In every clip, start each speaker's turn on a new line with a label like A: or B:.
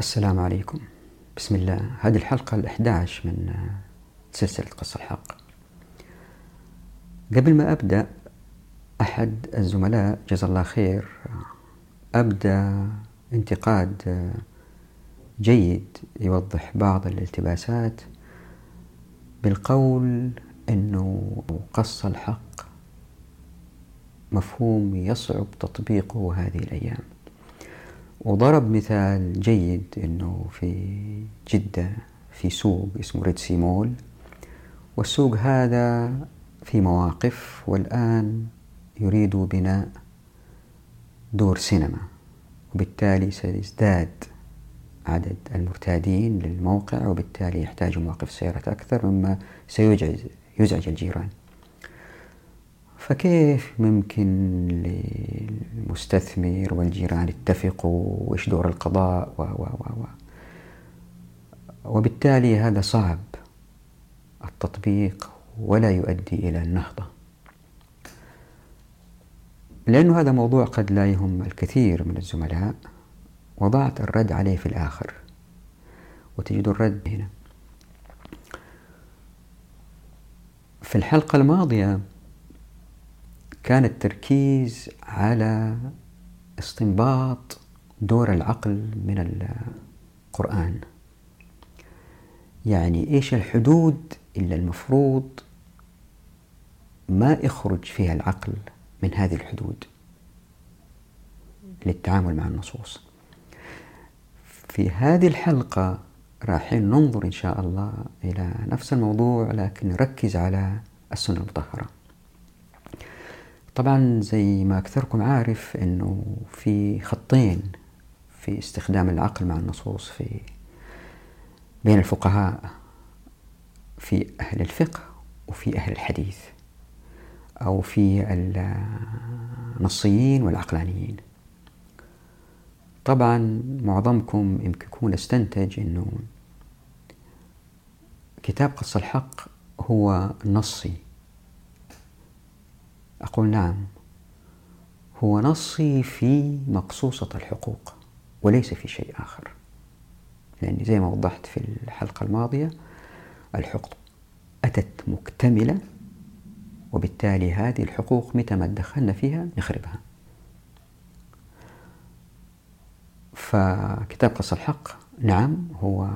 A: السلام عليكم. بسم الله. هذه الحلقة الأحداش من سلسلة قص الحق. قبل ما أبدأ أحد الزملاء جزا الله خير أبدأ انتقاد جيد يوضح بعض الالتباسات بالقول أنه قص الحق مفهوم يصعب تطبيقه هذه الأيام. وضرب مثال جيد أنه في جدة في سوق اسمه Red Mall والسوق هذا في مواقف والآن يريد بناء دور سينما وبالتالي سيزداد عدد المرتادين للموقع وبالتالي يحتاج مواقف سيارات أكثر مما سيزعج يزعج الجيران. فكيف ممكن للمستثمر والجيران يتفقوا وإيش دور القضاء و و و و وبالتالي هذا صعب التطبيق ولا يؤدي إلى النهضة. لأنه هذا موضوع قد لا يهم الكثير من الزملاء وضعت الرد عليه في الآخر وتجد الرد هنا. في الحلقة الماضية كان التركيز على استنباط دور العقل من القرآن. يعني إيش الحدود اللي المفروض ما يخرج فيها العقل من هذه الحدود للتعامل مع النصوص؟ في هذه الحلقة راح ننظر إن شاء الله إلى نفس الموضوع لكن نركز على السنة المطهرة. طبعا زي ما أكثركم عارف أنه في خطين في استخدام العقل مع النصوص في بين الفقهاء في أهل الفقه وفي أهل الحديث أو في النصيين والعقلانيين. طبعا معظمكم يمكن يكون استنتج أنه كتاب قص الحق هو نصي. أقول نعم هو نصي في مقصوصة الحقوق وليس في شيء آخر. لأني زي ما وضحت في الحلقة الماضية الحقوق أتت مكتملة وبالتالي هذه الحقوق متى ما دخلنا فيها نخربها. فكتاب قص الحق نعم هو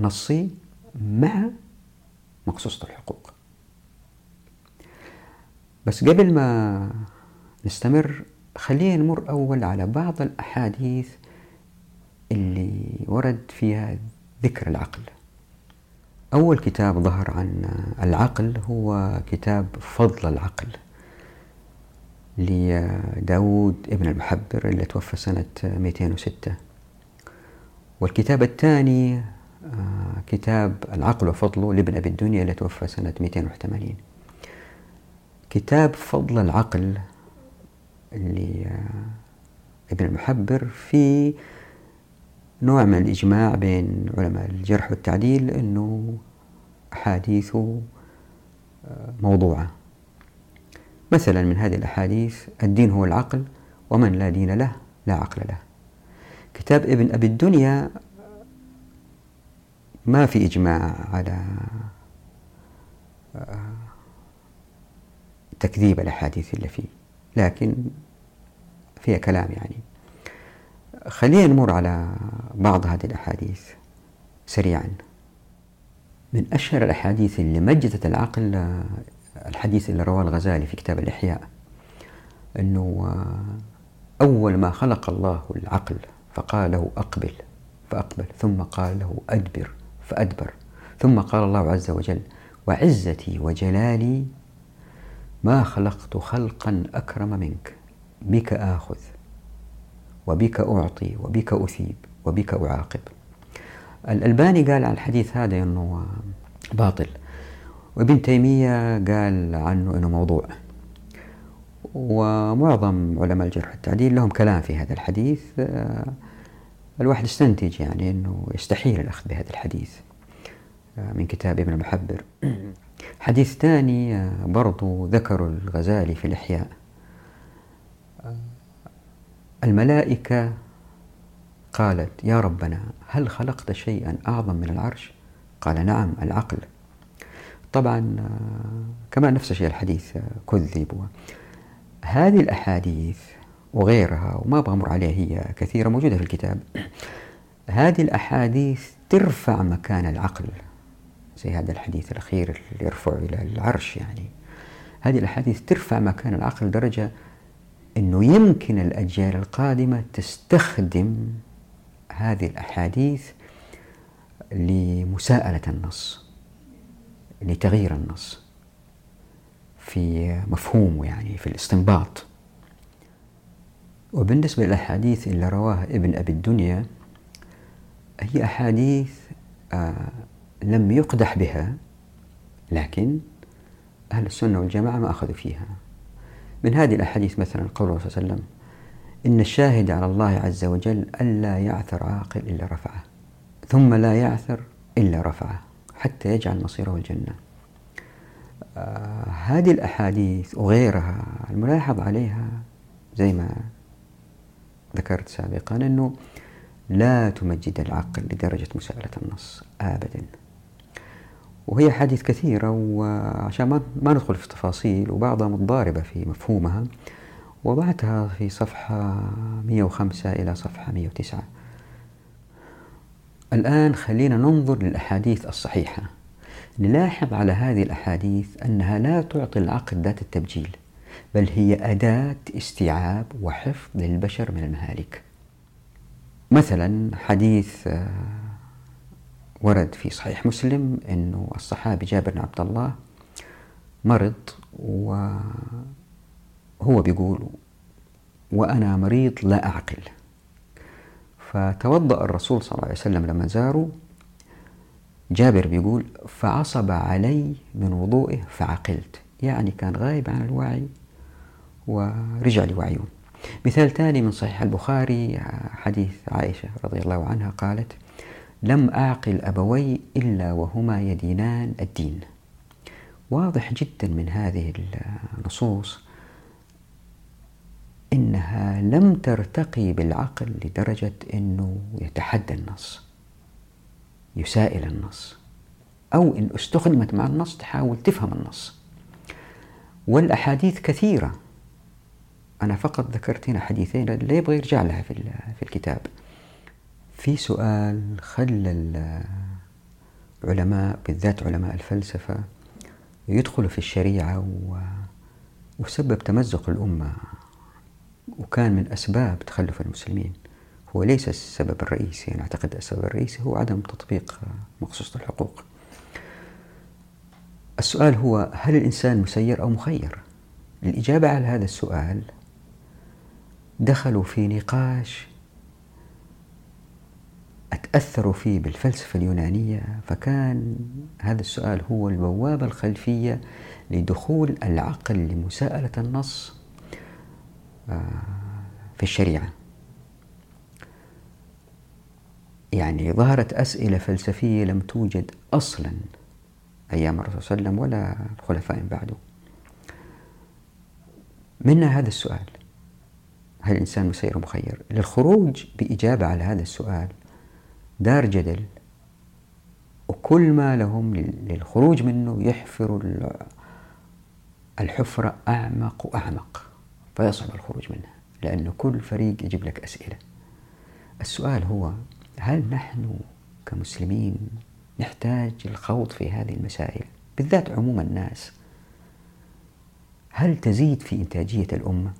A: نصي مع مقصوصة الحقوق. بس قبل ما نستمر خلينا نمر أول على بعض الأحاديث اللي ورد فيها ذكر العقل. أول كتاب ظهر عن العقل هو كتاب فضل العقل لداود ابن المحبر اللي توفى سنة 206 والكتاب الثاني آه، كتاب العقل وفضله لابن أبي الدنيا اللي توفى سنة 280 كتاب فضل العقل اللي آه، ابن المحبر في نوع من الإجماع بين علماء الجرح والتعديل أنه أحاديثه آه، موضوعة. مثلا من هذه الأحاديث الدين هو العقل ومن لا دين له لا عقل له. كتاب ابن أبي الدنيا ما في إجماع على آه، تكذيب الأحاديث اللي فيه. لكن فيها كلام يعني. خلينا نمر على بعض هذه الأحاديث سريعا. من أشهر الأحاديث اللي مجدت العقل الحديث اللي رواه الغزالي في كتاب الإحياء أنه أول ما خلق الله العقل فقال له أقبل فأقبل ثم قال له أدبر فأدبر ثم قال الله عز وجل وعزتي وجلالي ما خلقت خلقا أكرم منك. بك آخذ وبك أعطي وبك أثيب وبك أعاقب. الألباني قال عن الحديث هذا أنه باطل وابن تيمية قال عنه أنه موضوع. ومعظم علماء الجرح والتعديل لهم كلام في هذا الحديث. الواحد يستنتج يعني أنه يستحيل الأخذ بهذا الحديث. من كتاب ابن المحبر. حديث ثاني برضو ذكر الغزالي في الإحياء. الملائكة قالت يا ربنا هل خلقت شيئا أعظم من العرش؟ قال نعم العقل. طبعا كما نفس الشيء الحديث كذب. هذه الأحاديث وغيرها وما بمر عليها هي كثيرة موجودة في الكتاب. هذه الأحاديث ترفع مكان العقل. زي هذا الحديث الأخير اللي يرفع إلى العرش يعني. هذه الأحاديث ترفع مكان العقل درجة أنه يمكن الأجيال القادمة تستخدم هذه الأحاديث لمساءلة النص لتغيير النص في مفهومه يعني في الاستنباط. وبالنسبة للأحاديث اللي رواها ابن أبي الدنيا هي أحاديث آه لم يقدح بها لكن أهل السنة والجماعة ما أخذوا فيها. من هذه الأحاديث مثلا قوله صلى الله عليه وسلم إن الشاهد على الله عز وجل ألا يعثر عاقل إلا رفعه ثم لا يعثر إلا رفعه حتى يجعل مصيره الجنة. آه هذه الأحاديث وغيرها الملاحظ عليها زي ما ذكرت سابقا أنه لا تمجد العقل لدرجة مساءلة النص أبدا. وهي حديث كثيرة وعشان ما ما ندخل في تفاصيل وبعضها متضاربة في مفهومها وضعتها في صفحة 105 إلى صفحة 109 الآن خلينا ننظر للأحاديث الصحيحة. نلاحظ على هذه الأحاديث أنها لا تعطي العقل ذات التبجيل بل هي أداة استيعاب وحفظ للبشر من المهالك. مثلا حديث آه، ورد في صحيح مسلم أنه الصحابي جابر بن عبد الله مرض وهو بيقول وأنا مريض لا أعقل. فتوضأ الرسول صلى الله عليه وسلم لما زاره. جابر بيقول فعصب علي من وضوئه فعقلت. يعني كان غايب عن الوعي ورجع لوعيه. مثال ثاني من صحيح البخاري حديث عائشة رضي الله عنها قالت لم أعقل أبوي إلا وهما يدينان الدين. واضح جدا من هذه النصوص إنها لم ترتقي بالعقل لدرجة أنه يتحدى النص يسائل النص أو إن استخدمت مع النص تحاول تفهم النص. والأحاديث كثيرة. أنا فقط ذكرت هنا حديثين اللي يبغى يرجع لها في الكتاب. في سؤال خلى العلماء بالذات علماء الفلسفة يدخلوا في الشريعة وسبب تمزق الأمة وكان من أسباب تخلف المسلمين هو ليس السبب الرئيسي أنا أعتقد السبب الرئيسي هو عدم تطبيق مقصوصة الحقوق السؤال هو هل الإنسان مسير أو مخير؟ الإجابة على هذا السؤال دخلوا في نقاش أتأثروا فيه بالفلسفة اليونانية فكان هذا السؤال هو البوابة الخلفية لدخول العقل لمساءلة النص آه، في الشريعة. يعني ظهرت أسئلة فلسفية لم توجد أصلا أيام الرسول صلى الله عليه وسلم ولا الخلفاء بعده. منها هذا السؤال. هل الإنسان مسير مخير؟ للخروج بإجابة على هذا السؤال دار جدل وكل ما لهم للخروج منه يحفروا الحفرة أعمق وأعمق فيصعب الخروج منها لأن كل فريق يجيب لك أسئلة السؤال هو هل نحن كمسلمين نحتاج الخوض في هذه المسائل بالذات عموم الناس هل تزيد في إنتاجية الأمة؟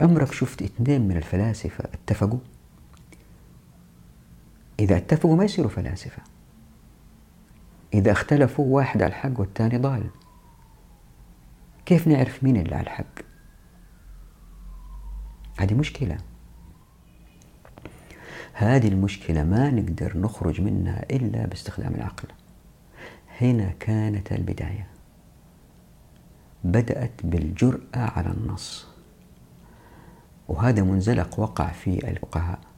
A: عمرك شفت اثنين من الفلاسفة اتفقوا؟ إذا اتفقوا ما يصيروا فلاسفة. إذا اختلفوا واحد على الحق والثاني ضال. كيف نعرف مين اللي على الحق؟ هذه مشكلة. هذه المشكلة ما نقدر نخرج منها إلا باستخدام العقل. هنا كانت البداية. بدأت بالجرأة على النص. وهذا منزلق وقع في الفقهاء.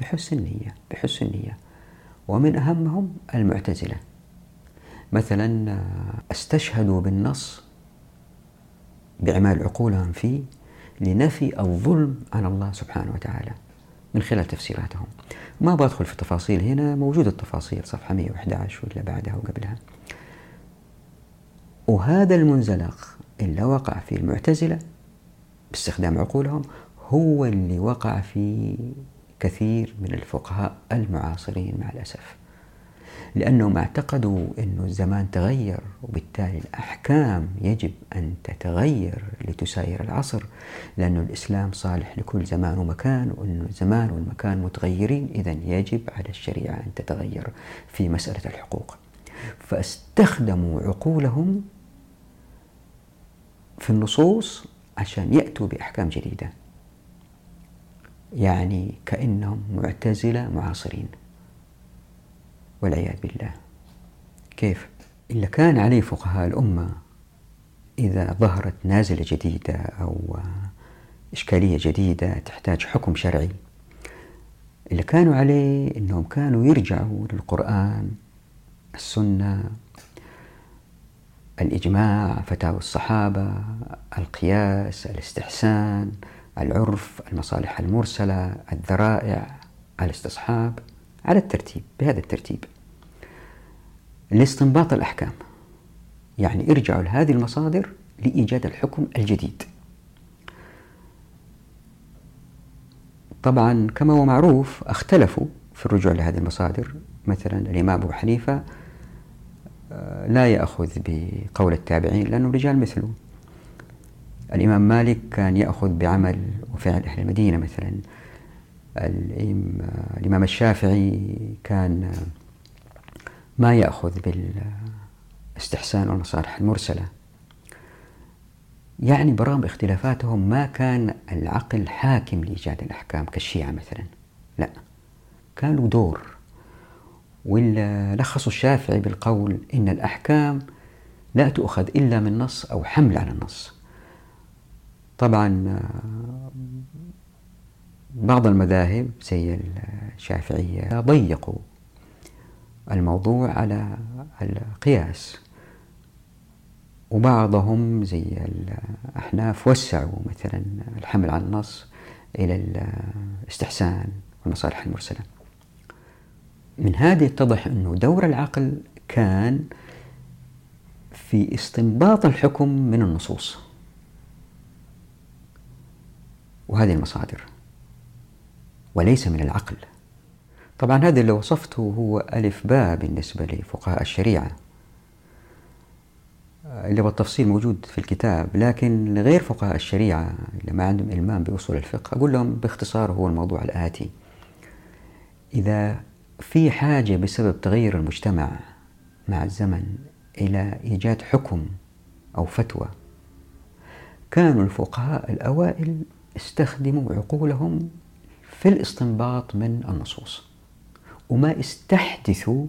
A: بحسن نية بحسن نية ومن أهمهم المعتزلة. مثلا استشهدوا بالنص بإعمال عقولهم فيه لنفي الظلم عن الله سبحانه وتعالى من خلال تفسيراتهم. ما بدخل في التفاصيل هنا موجودة التفاصيل صفحة 111 ولا بعدها وقبلها. وهذا المنزلق اللي وقع في المعتزلة باستخدام عقولهم هو اللي وقع في كثير من الفقهاء المعاصرين مع الأسف. لأنهم اعتقدوا أن الزمان تغير وبالتالي الأحكام يجب أن تتغير لتساير العصر لأن الإسلام صالح لكل زمان ومكان وأن الزمان والمكان متغيرين إذا يجب على الشريعة أن تتغير في مسألة الحقوق. فاستخدموا عقولهم في النصوص عشان يأتوا بأحكام جديدة. يعني كأنهم معتزلة معاصرين. والعياذ بالله. كيف؟ إلا كان عليه فقهاء الأمة إذا ظهرت نازلة جديدة أو إشكالية جديدة تحتاج حكم شرعي. اللي كانوا عليه أنهم كانوا يرجعوا للقرآن السنة الإجماع فتاوى الصحابة القياس الاستحسان العرف المصالح المرسلة الذرائع الاستصحاب على الترتيب بهذا الترتيب. لاستنباط الأحكام. يعني ارجعوا لهذه المصادر لإيجاد الحكم الجديد. طبعا كما هو معروف اختلفوا في الرجوع لهذه المصادر. مثلا الإمام أبو حنيفة آه، لا يأخذ بقول التابعين لأنه رجال مثله. الإمام مالك كان يأخذ بعمل وفعل أهل المدينة مثلا. الإمام الشافعي كان ما يأخذ بالإستحسان والمصالح المرسلة. يعني برغم اختلافاتهم ما كان العقل حاكم لإيجاد الأحكام كالشيعة مثلا. لا كان له دور ولا الشافعي بالقول إن الأحكام لا تؤخذ إلا من نص أو حمل على النص. طبعا بعض المذاهب زي الشافعية ضيقوا الموضوع على القياس. وبعضهم زي الأحناف وسعوا مثلا الحمل على النص إلى الاستحسان والمصالح المرسلة. من هذه يتضح أنه دور العقل كان في استنباط الحكم من النصوص. وهذه المصادر. وليس من العقل. طبعا هذا اللي وصفته هو ألف باء بالنسبة لفقهاء الشريعة. اللي بالتفصيل موجود في الكتاب لكن لغير فقهاء الشريعة اللي ما عندهم إلمام بأصول الفقه أقول لهم باختصار هو الموضوع الآتي. إذا في حاجة بسبب تغير المجتمع مع الزمن إلى إيجاد حكم أو فتوى كانوا الفقهاء الأوائل استخدموا عقولهم في الاستنباط من النصوص. وما استحدثوا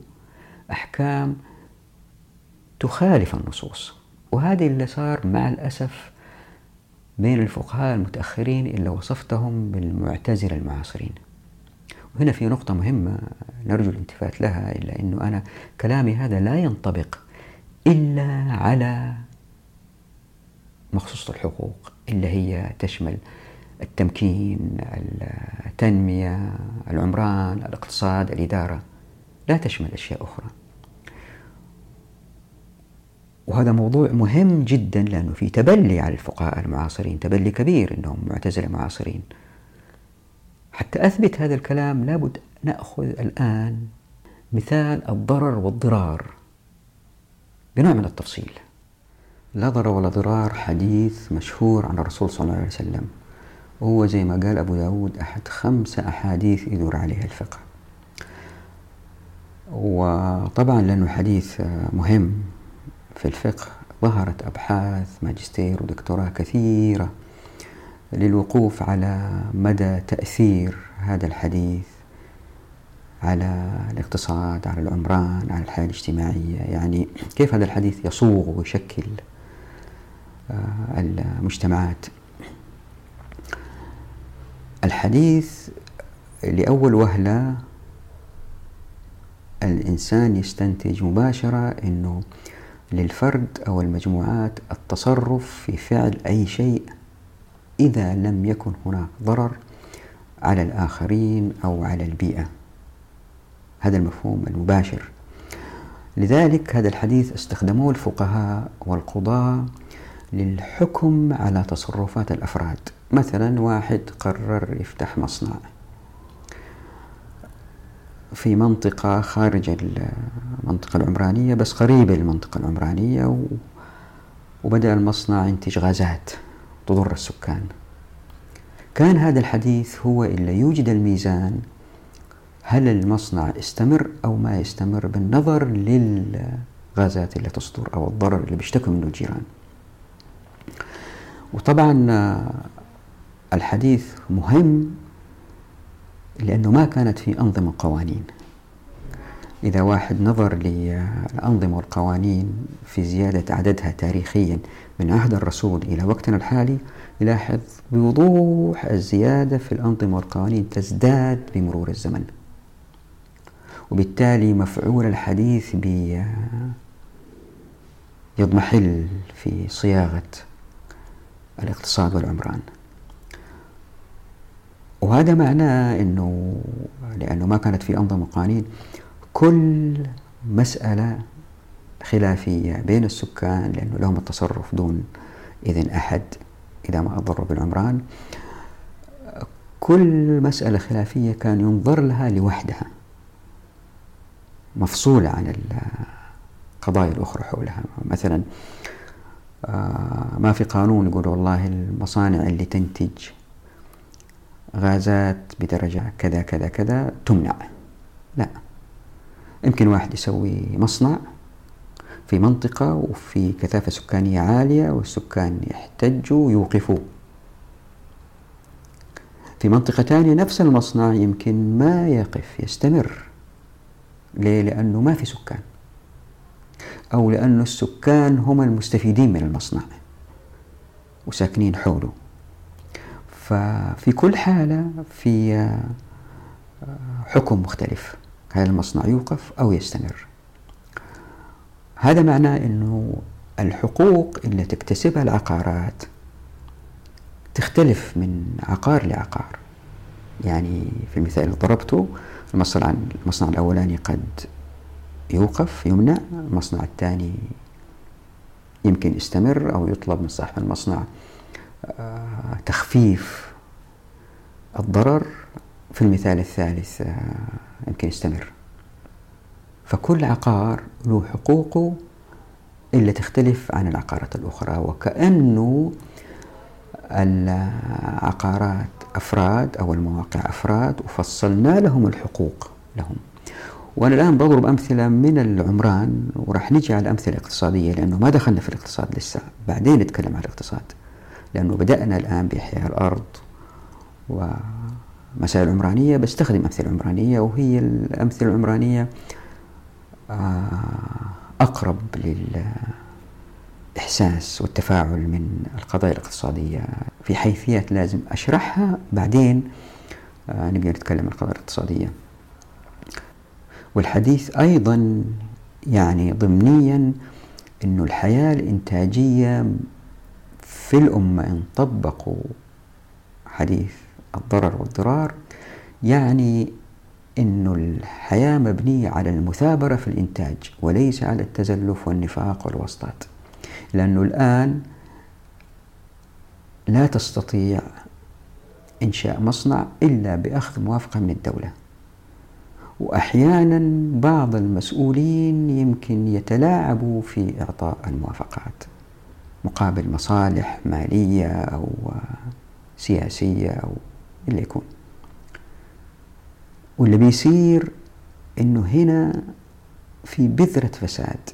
A: أحكام تخالف النصوص. وهذا اللي صار مع الأسف بين الفقهاء المتأخرين اللي وصفتهم بالمعتزلة المعاصرين. وهنا في نقطة مهمة نرجو الالتفات لها إلا أنه أنا كلامي هذا لا ينطبق إلا على مخصوصة الحقوق اللي هي تشمل التمكين التنمية العمران الاقتصاد الإدارة. لا تشمل أشياء أخرى. وهذا موضوع مهم جدا لأنه في تبلي على الفقهاء المعاصرين تبلي كبير أنهم معتزلة معاصرين. حتى أثبت هذا الكلام لابد نأخذ الآن مثال الضرر والضرار. بنوع من التفصيل. لا ضرر ولا ضرار حديث مشهور عن الرسول صلى الله عليه وسلم. وهو زي ما قال أبو داود أحد خمسة أحاديث يدور عليها الفقه. وطبعا لأنه حديث مهم في الفقه ظهرت أبحاث ماجستير ودكتوراه كثيرة للوقوف على مدى تأثير هذا الحديث على الاقتصاد على العمران على الحياة الاجتماعية. يعني كيف هذا الحديث يصوغ ويشكل آه، المجتمعات. الحديث لأول وهلة الإنسان يستنتج مباشرة أنه للفرد أو المجموعات التصرف في فعل أي شيء إذا لم يكن هناك ضرر على الآخرين أو على البيئة. هذا المفهوم المباشر. لذلك هذا الحديث استخدموه الفقهاء والقضاة للحكم على تصرفات الأفراد. مثلا واحد قرر يفتح مصنع في منطقة خارج المنطقة العمرانية بس قريبة للمنطقة العمرانية وبدأ المصنع ينتج غازات تضر السكان. كان هذا الحديث هو اللي يوجد الميزان هل المصنع استمر أو ما يستمر بالنظر للغازات اللي تصدر أو الضرر اللي بيشتكوا منه الجيران. وطبعا الحديث مهم لأنه ما كانت في أنظمة قوانين. إذا واحد نظر للأنظمة والقوانين في زيادة عددها تاريخيا من عهد الرسول إلى وقتنا الحالي يلاحظ بوضوح الزيادة في الأنظمة والقوانين تزداد بمرور الزمن. وبالتالي مفعول الحديث بي يضمحل في صياغة الاقتصاد والعمران. وهذا معناه أنه لأنه ما كانت في أنظمة قوانين كل مسألة خلافية بين السكان لأنه لهم التصرف دون إذن أحد إذا ما أضروا بالعمران كل مسألة خلافية كان ينظر لها لوحدها مفصولة عن القضايا الأخرى حولها. مثلا آه، ما في قانون يقول والله المصانع اللي تنتج غازات بدرجة كذا كذا كذا تمنع. لا. يمكن واحد يسوي مصنع في منطقة وفي كثافة سكانية عالية والسكان يحتجوا يوقفوه في منطقة ثانية نفس المصنع يمكن ما يقف يستمر. ليه؟ لأنه ما في سكان. أو لأن السكان هم المستفيدين من المصنع وساكنين حوله. ففي كل حالة في آه، حكم مختلف هل المصنع يوقف أو يستمر. هذا معناه أنه الحقوق اللي تكتسبها العقارات تختلف من عقار لعقار. يعني في المثال اللي ضربته المصنع المصنع الأولاني قد يوقف يمنع المصنع الثاني يمكن يستمر أو يطلب من صاحب المصنع تخفيف الضرر في المثال الثالث آه، يمكن يستمر. فكل عقار له حقوقه اللي تختلف عن العقارات الأخرى وكأنه العقارات أفراد أو المواقع أفراد وفصلنا لهم الحقوق لهم. وأنا الآن بضرب أمثلة من العمران وراح نجي على الأمثلة الاقتصادية لأنه ما دخلنا في الاقتصاد لسه بعدين نتكلم عن الاقتصاد. لأنه بدأنا الآن بإحياء الأرض ومسائل عمرانية بستخدم أمثلة عمرانية وهي الأمثلة العمرانية آه، أقرب للإحساس والتفاعل من القضايا الاقتصادية. في حيثيات لازم أشرحها بعدين آه، نبدأ نتكلم عن القضايا الاقتصادية. والحديث أيضا يعني ضمنيا أنه الحياة الإنتاجية في الأمة إن طبقوا حديث الضرر والضرار يعني أن الحياة مبنية على المثابرة في الإنتاج وليس على التزلف والنفاق والوسطات لأنه الآن لا تستطيع إنشاء مصنع إلا بأخذ موافقة من الدولة. وأحيانا بعض المسؤولين يمكن يتلاعبوا في إعطاء الموافقات. مقابل مصالح مالية أو سياسية أو اللي يكون. واللي بيصير إنه هنا في بذرة فساد.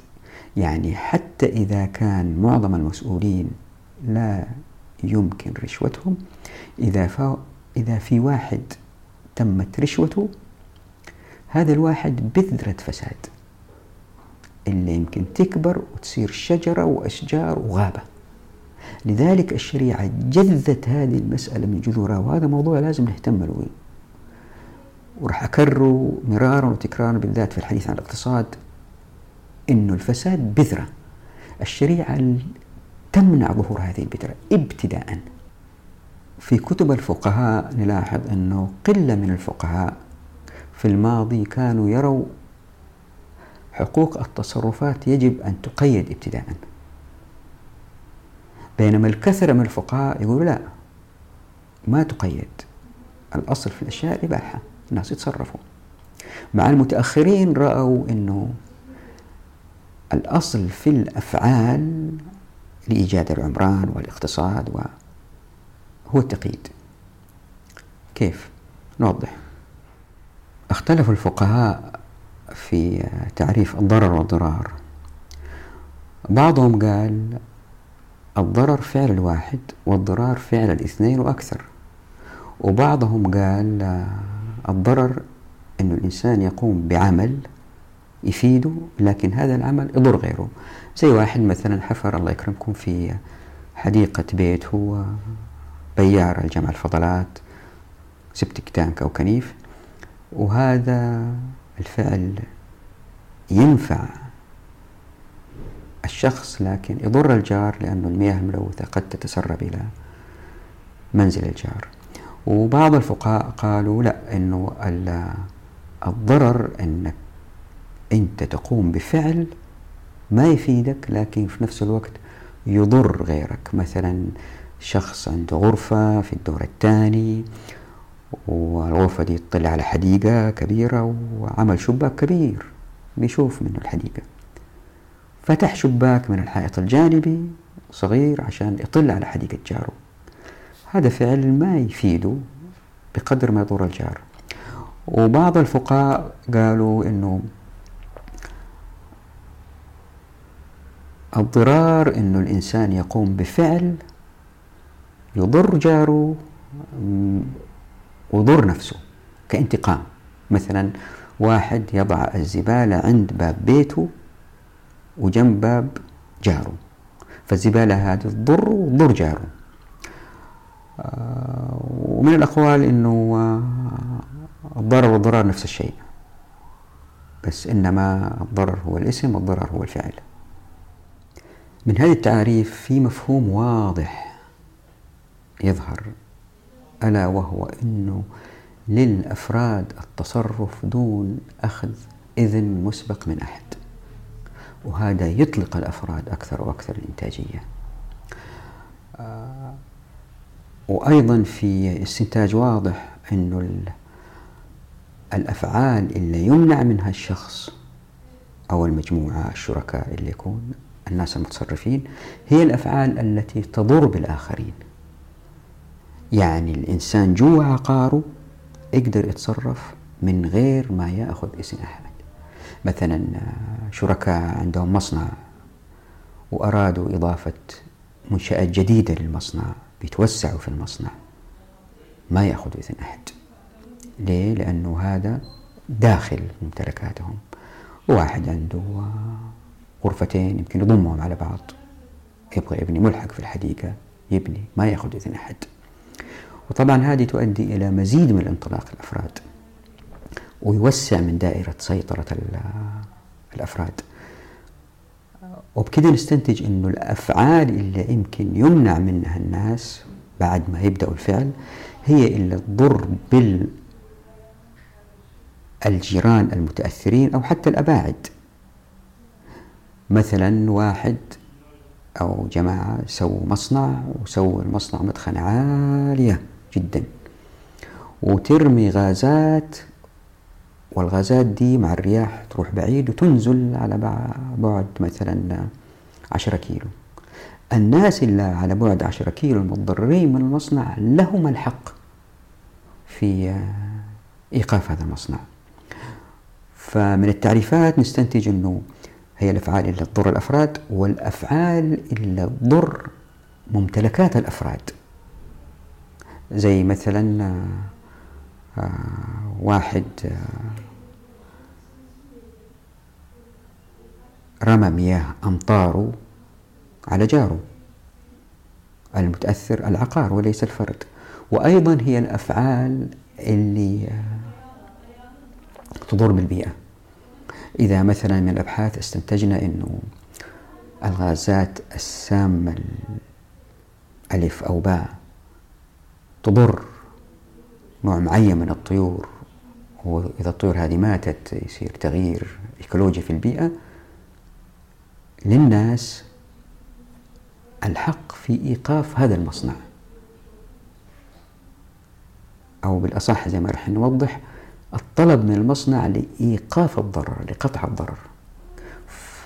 A: يعني حتى إذا كان معظم المسؤولين لا يمكن رشوتهم إذا إذا في واحد تمت رشوته هذا الواحد بذرة فساد. اللي يمكن تكبر وتصير شجرة وأشجار وغابة. لذلك الشريعة جذت هذه المسألة من جذورها وهذا موضوع لازم نهتم له. وراح أكرره مرارا وتكرارا بالذات في الحديث عن الاقتصاد أنه الفساد بذرة. الشريعة تمنع ظهور هذه البذرة ابتداء. في كتب الفقهاء نلاحظ أنه قلة من الفقهاء في الماضي كانوا يروا حقوق التصرفات يجب أن تقيد ابتداء. بينما الكثرة من الفقهاء يقولوا لا ما تقيد. الأصل في الأشياء الإباحة الناس يتصرفوا. مع المتأخرين رأوا أنه الأصل في الأفعال لإيجاد العمران والاقتصاد هو التقييد. كيف؟ نوضح. اختلف الفقهاء في تعريف الضرر والضرار. بعضهم قال الضرر فعل الواحد والضرار فعل الاثنين وأكثر. وبعضهم قال الضرر أن الإنسان يقوم بعمل يفيده لكن هذا العمل يضر غيره. زي واحد مثلا حفر الله يكرمكم في حديقة بيت هو بيار الجمع الفضلات سبتك تانك أو كنيف. وهذا الفعل ينفع الشخص لكن يضر الجار لأن المياه الملوثة قد تتسرب إلى منزل الجار. وبعض الفقهاء قالوا لا أنه الضرر أنك أنت تقوم بفعل ما يفيدك لكن في نفس الوقت يضر غيرك. مثلا شخص عنده غرفة في الدور الثاني والغرفة دي تطلع على حديقة كبيرة وعمل شباك كبير بيشوف منه الحديقة. فتح شباك من الحائط الجانبي صغير عشان يطل على حديقة جاره. هذا فعل ما يفيده بقدر ما يضر الجار. وبعض الفقهاء قالوا إنه الضرار إنه الإنسان يقوم بفعل يضر جاره ويضر نفسه كانتقام. مثلا واحد يضع الزبالة عند باب بيته وجنب باب جاره فالزبالة هذه تضر وتضر جاره. آه، ومن الأقوال أنه الضرر والضرار نفس الشيء بس إنما الضرر هو الاسم والضرر هو الفعل. من هذه التعاريف في مفهوم واضح يظهر ألا وهو أنه للأفراد التصرف دون أخذ إذن مسبق من أحد. وهذا يطلق الأفراد أكثر وأكثر الإنتاجية آه، وأيضا في استنتاج واضح أنه الأفعال اللي يمنع منها الشخص أو المجموعة الشركاء اللي يكون الناس المتصرفين هي الأفعال التي تضر بالآخرين. يعني الإنسان جوا عقاره يقدر يتصرف من غير ما يأخذ اسم أحد. مثلا شركاء عندهم مصنع وأرادوا إضافة منشآت جديدة للمصنع بيتوسعوا في المصنع ما يأخذ إذن أحد. ليه؟ لأنه هذا داخل ممتلكاتهم. واحد عنده غرفتين يمكن يضمهم على بعض. يبغى يبني ملحق في الحديقة يبني ما يأخذ إذن أحد. وطبعا هذه تؤدي إلى مزيد من انطلاق الأفراد ويوسع من دائرة سيطرة الأفراد. وبكده نستنتج أنه الأفعال اللي يمكن يمنع منها الناس بعد ما يبدأوا الفعل هي اللي تضر بالجيران المتأثرين أو حتى الأباعد. مثلا واحد أو جماعة سووا مصنع وسووا المصنع مدخنة عالية. جدا. وترمي غازات والغازات دي مع الرياح تروح بعيد وتنزل على بعد مثلا عشرة كيلو. الناس اللي على بعد عشرة كيلو المتضررين من المصنع لهم الحق في إيقاف هذا المصنع. فمن التعريفات نستنتج أنه هي الأفعال اللي تضر الأفراد والأفعال اللي تضر ممتلكات الأفراد. زي مثلا آه، واحد آه، رمى مياه أمطاره على جاره المتأثر العقار وليس الفرد. وأيضا هي الأفعال اللي آه، تضر بالبيئة. إذا مثلا من الأبحاث استنتجنا أنه الغازات السامة ألف أو باء تضر نوع معين من الطيور. وإذا الطيور هذه ماتت يصير تغيير إيكولوجي في البيئة. للناس الحق في إيقاف هذا المصنع. أو بالأصح زي ما راح نوضح الطلب من المصنع لإيقاف الضرر لقطع الضرر.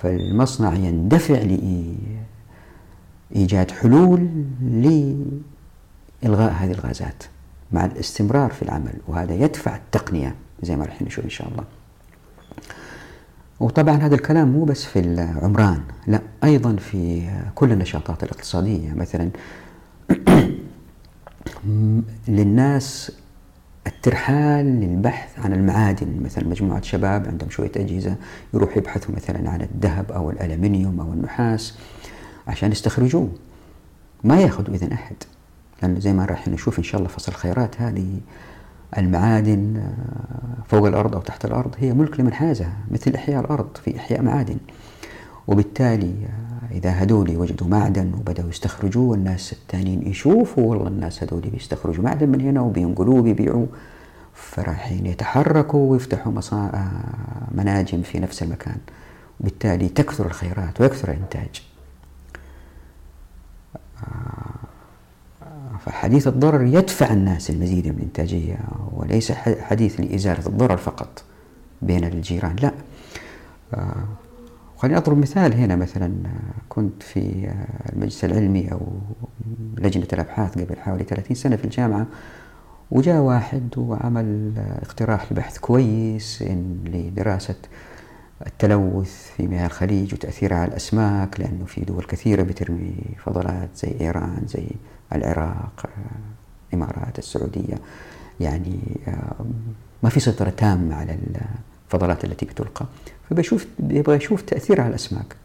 A: فالمصنع يندفع لإيجاد حلول لإلغاء هذه الغازات مع الاستمرار في العمل وهذا يدفع التقنية زي ما راح نشوف إن شاء الله. وطبعا هذا الكلام مو بس في العمران لا أيضا في كل النشاطات الاقتصادية. مثلا للناس الترحال للبحث عن المعادن. مثلا مجموعة شباب عندهم شوية أجهزة يروح يبحثوا مثلا عن الذهب أو الألمنيوم أو النحاس عشان يستخرجوه. ما يأخذوا إذن أحد. لأنه زي ما راح نشوف إن شاء الله فصل الخيرات هذه المعادن آه، فوق الأرض أو تحت الأرض هي ملك لمن حازها مثل إحياء الأرض في إحياء معادن. وبالتالي آه، إذا هذول وجدوا معدن وبدأوا يستخرجوه والناس الثانيين يشوفوا والله الناس هذول بيستخرجوا معدن من هنا وبينقلوه وبيبيعوه. فرايحين يتحركوا ويفتحوا مصا... آه، مناجم في نفس المكان. وبالتالي تكثر الخيرات ويكثر الإنتاج. فحديث الضرر يدفع الناس المزيد من الإنتاجية وليس حديث لإزالة الضرر فقط بين الجيران لا. آه، خليني أضرب مثال هنا مثلا كنت في المجلس العلمي أو لجنة الأبحاث قبل حوالي 30 سنة في الجامعة وجاء واحد وعمل اقتراح لبحث كويس لدراسة التلوث في مياه الخليج وتأثيرها على الأسماك لأنه في دول كثيرة بترمي فضلات زي إيران زي العراق الإمارات السعودية. يعني ما في سيطرة تامة على الفضلات التي بتلقى. فبشوف يبغى يشوف تأثيرها على الأسماك.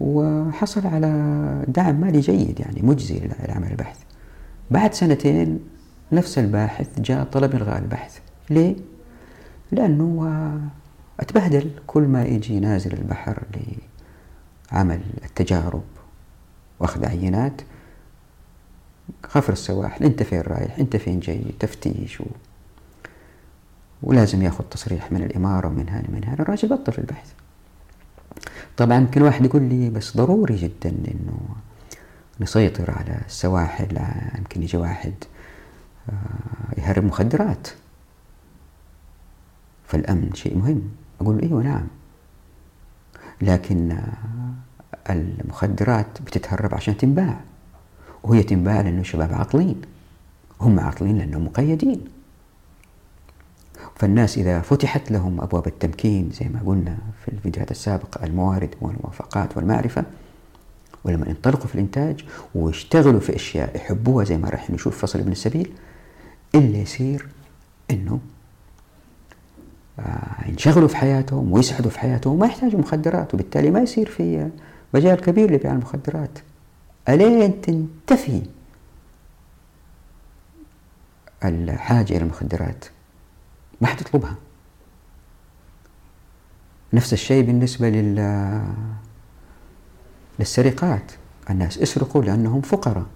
A: وحصل على دعم مالي جيد يعني مجزي لعمل البحث. بعد سنتين نفس الباحث جاء طلب إلغاء البحث. ليه؟ لأنه أتبهدل كل ما يجي نازل البحر لعمل التجارب وأخذ عينات. خفر السواحل أنت فين رايح؟ أنت فين جاي؟ تفتيش و... ولازم يأخذ تصريح من الإمارة ومن هنا من هنا. الراجل بطل في البحث. طبعا يمكن واحد يقول لي بس ضروري جدا إنه نسيطر على السواحل يمكن يجي واحد آه، يهرب مخدرات. فالامن شيء مهم. أقول إيوه نعم. لكن المخدرات بتتهرب عشان تنباع وهي تنباع لأنه الشباب عاطلين هم عاطلين لأنهم مقيدين. فالناس إذا فتحت لهم أبواب التمكين زي ما قلنا في الفيديوهات السابقة الموارد والموافقات والمعرفة ولما ينطلقوا في الإنتاج ويشتغلوا في أشياء يحبوها زي ما راح نشوف فصل ابن السبيل اللي يصير إنه ينشغلوا في حياتهم ويسعدوا في حياتهم وما يحتاجوا مخدرات وبالتالي ما يصير في مجال كبير لبيع المخدرات. ألين تنتفي الحاجة إلى المخدرات؟ ما حتطلبها. نفس الشيء بالنسبة لل للسرقات. الناس اسرقوا لأنهم فقراء.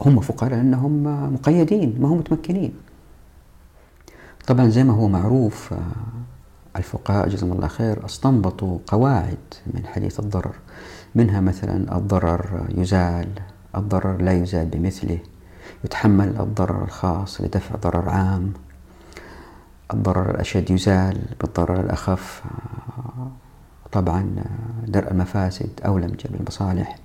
A: هم فقراء لأنهم مقيدين ما هم متمكنين. طبعا زي ما هو معروف الفقهاء جزاهم الله خير استنبطوا قواعد من حديث الضرر منها مثلا الضرر يزال الضرر لا يزال بمثله يتحمل الضرر الخاص لدفع ضرر عام الضرر الأشد يزال بالضرر الأخف طبعا درء المفاسد أولى من جلب المصالح.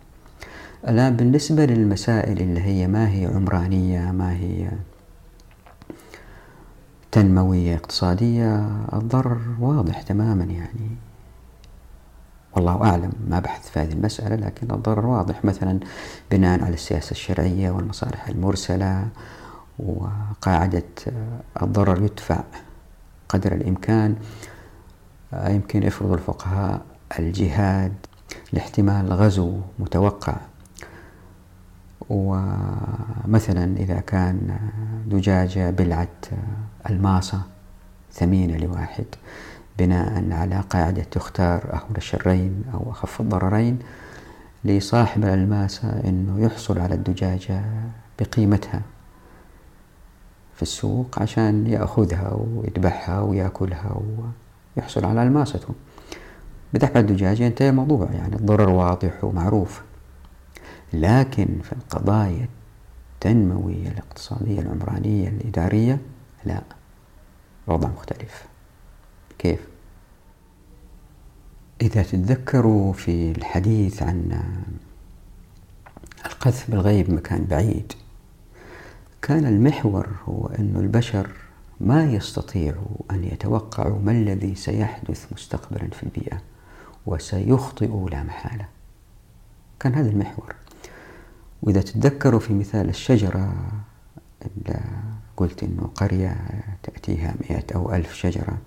A: الآن بالنسبة للمسائل اللي هي ما هي عمرانية ما هي تنموية اقتصادية الضرر واضح تماما يعني. والله أعلم ما بحث في هذه المسألة لكن الضرر واضح مثلا بناء على السياسة الشرعية والمصالح المرسلة وقاعدة الضرر يدفع قدر الإمكان يمكن يفرض الفقهاء الجهاد لاحتمال غزو متوقع. ومثلا إذا كان دجاجة بلعة الماصة ثمينة لواحد بناء على قاعدة تختار أهون الشرين أو أخف الضررين لصاحب الألماسة أنه يحصل على الدجاجة بقيمتها في السوق عشان يأخذها ويذبحها ويأكلها ويحصل على الماسته بذبح الدجاج ينتهي الموضوع يعني الضرر واضح ومعروف. لكن في القضايا التنموية الاقتصادية العمرانية الإدارية لا. الوضع مختلف. كيف؟ إذا تتذكروا في الحديث عن القذف بالغيب مكان بعيد كان المحور هو أن البشر ما يستطيعوا أن يتوقعوا ما الذي سيحدث مستقبلا في البيئة وسيخطئوا لا محالة. كان هذا المحور. وإذا تتذكروا في مثال الشجرة قلت إنه قرية تأتيها مئة أو ألف شجرة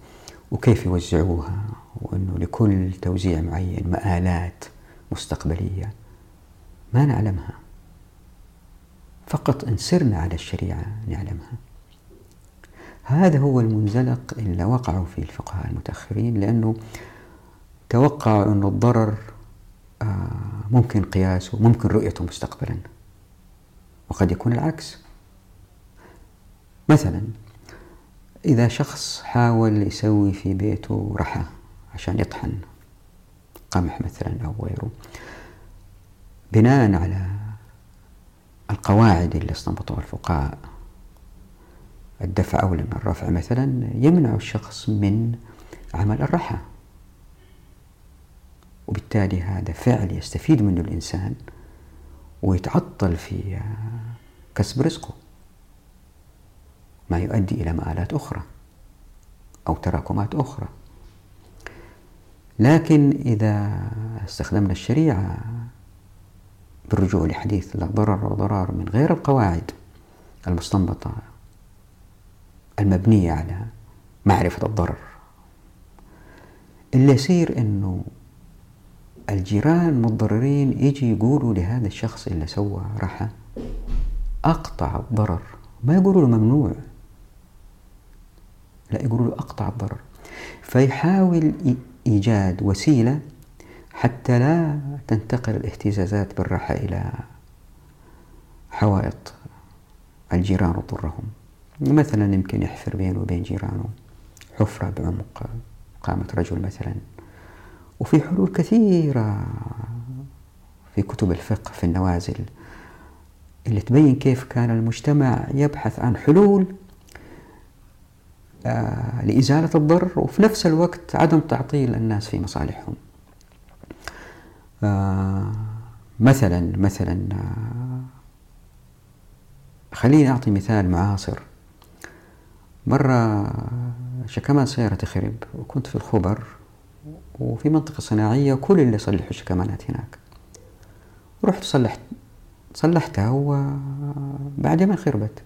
A: وكيف يوزعوها؟ وأنه لكل توزيع معين مآلات مستقبلية. ما نعلمها. فقط إن سرنا على الشريعة نعلمها. هذا هو المنزلق اللي وقعوا فيه الفقهاء المتأخرين لأنه توقعوا أن الضرر آه، ممكن قياسه ممكن رؤيته مستقبلا. وقد يكون العكس. مثلا إذا شخص حاول يسوي في بيته رحى عشان يطحن قمح مثلا أو غيره بناء على القواعد اللي استنبطوها الفقهاء الدفع أولى من الرفع مثلا يمنع الشخص من عمل الرحى. وبالتالي هذا فعل يستفيد منه الإنسان ويتعطل في كسب رزقه. ما يؤدي إلى مآلات أخرى أو تراكمات أخرى. لكن إذا استخدمنا الشريعة بالرجوع لحديث لا ضرر وضرار من غير القواعد المستنبطة المبنية على معرفة الضرر اللي يصير إنه الجيران المتضررين يجي يقولوا لهذا الشخص اللي سوى رحى أقطع الضرر ما يقولوا له ممنوع. لا يقولوا له أقطع الضرر. فيحاول إيجاد وسيلة حتى لا تنتقل الاهتزازات بالرحى إلى حوائط الجيران وضرهم. مثلا يمكن يحفر بينه وبين جيرانه حفرة بعمق قامة رجل مثلا. وفي حلول كثيرة في كتب الفقه في النوازل اللي تبين كيف كان المجتمع يبحث عن حلول لإزالة الضرر وفي نفس الوقت عدم تعطيل الناس في مصالحهم. آه، مثلا مثلا آه، خليني أعطي مثال معاصر. مرة شكمان سيارة تخرب وكنت في الخبر وفي منطقة صناعية كل اللي يصلحوا الشكمانات هناك. رحت صلحت صلحتها وبعدين ما خربت.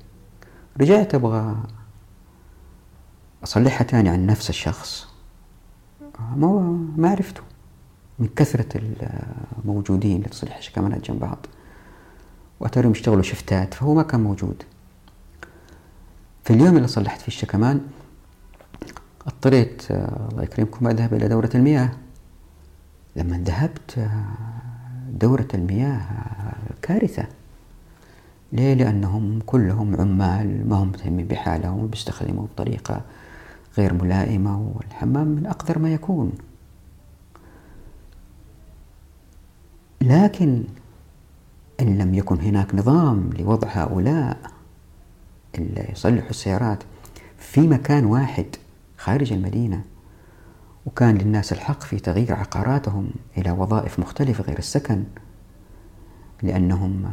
A: رجعت أبغى أصلحها تاني عن نفس الشخص. ما ما عرفته. من كثرة الموجودين اللي تصلح الشكمانات جنب بعض. وأتاريهم يشتغلوا شفتات فهو ما كان موجود. في اليوم اللي صلحت فيه الشكمان اضطريت الله يكرمكم أذهب إلى دورة المياه. لما ذهبت دورة المياه كارثة. ليه؟ لأنهم كلهم عمال ما هم مهتمين بحالهم وبيستخدموا بطريقة غير ملائمة والحمام من أقدر ما يكون. لكن إن لم يكن هناك نظام لوضع هؤلاء اللي يصلحوا السيارات في مكان واحد خارج المدينة وكان للناس الحق في تغيير عقاراتهم إلى وظائف مختلفة غير السكن لأنهم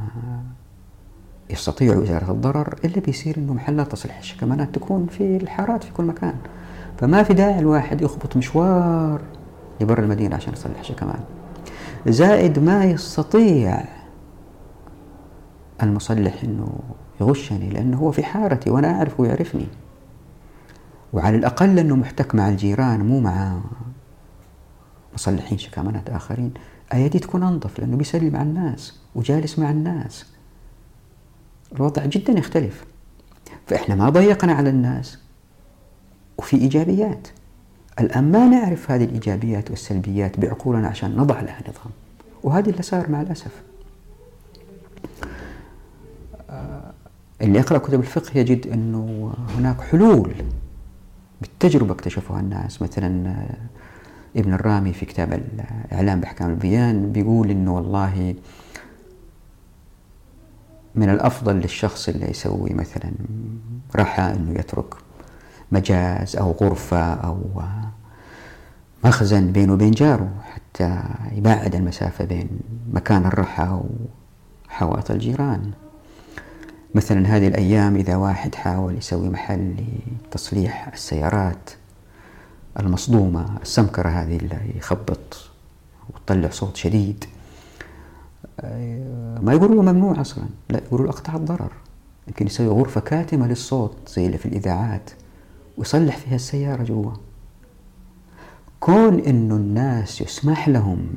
A: يستطيعوا إزالة الضرر إلا بيصير إنه محلات تصليح الشكمانات تكون في الحارات في كل مكان. فما في داعي الواحد يخبط مشوار لبر المدينة عشان يصلح. شكمان زائد ما يستطيع المصلح إنه يغشني لأنه هو في حارتي وأنا أعرف ويعرفني وعلى الأقل أنه محتك مع الجيران مو مع مصلحين شكامانات آخرين. أيدي تكون أنظف لأنه بيسلم على الناس وجالس مع الناس. الوضع جدا يختلف. فإحنا ما ضيقنا على الناس. وفي إيجابيات. الآن ما نعرف هذه الإيجابيات والسلبيات بعقولنا عشان نضع لها نظام. وهذا اللي صار مع الأسف. آه، اللي يقرأ كتب الفقه يجد أنه هناك حلول بالتجربة اكتشفوها الناس. مثلا ابن الرامي في كتاب الإعلام بأحكام البيان بيقول أنه والله من الأفضل للشخص اللي يسوي مثلا رحى أنه يترك مجاز أو غرفة أو مخزن بينه وبين جاره حتى يبعد المسافة بين مكان الرحى وحوائط الجيران. مثلا هذه الأيام إذا واحد حاول يسوي محل لتصليح السيارات المصدومة السمكرة هذه اللي يخبط وتطلع صوت شديد ما يقولوا له ممنوع أصلا. لا يقولوا له أقطع الضرر. يمكن يسوي غرفة كاتمة للصوت زي اللي في الإذاعات ويصلح فيها السيارة جوا. كون إنه الناس يسمح لهم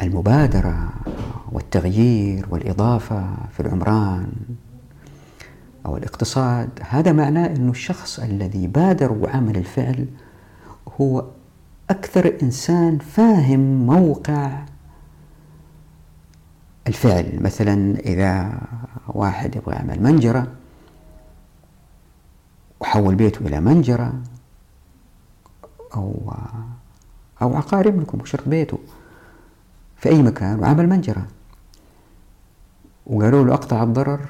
A: بالمبادرة والتغيير والإضافة في العمران أو الاقتصاد هذا معناه أنه الشخص الذي بادر وعمل الفعل هو أكثر إنسان فاهم موقع الفعل. مثلا إذا واحد يبغى يعمل منجرة وحول بيته إلى منجرة أو أو عقار ابنكم وشرط بيته في أي مكان وعمل منجرة. وقالوا له أقطع الضرر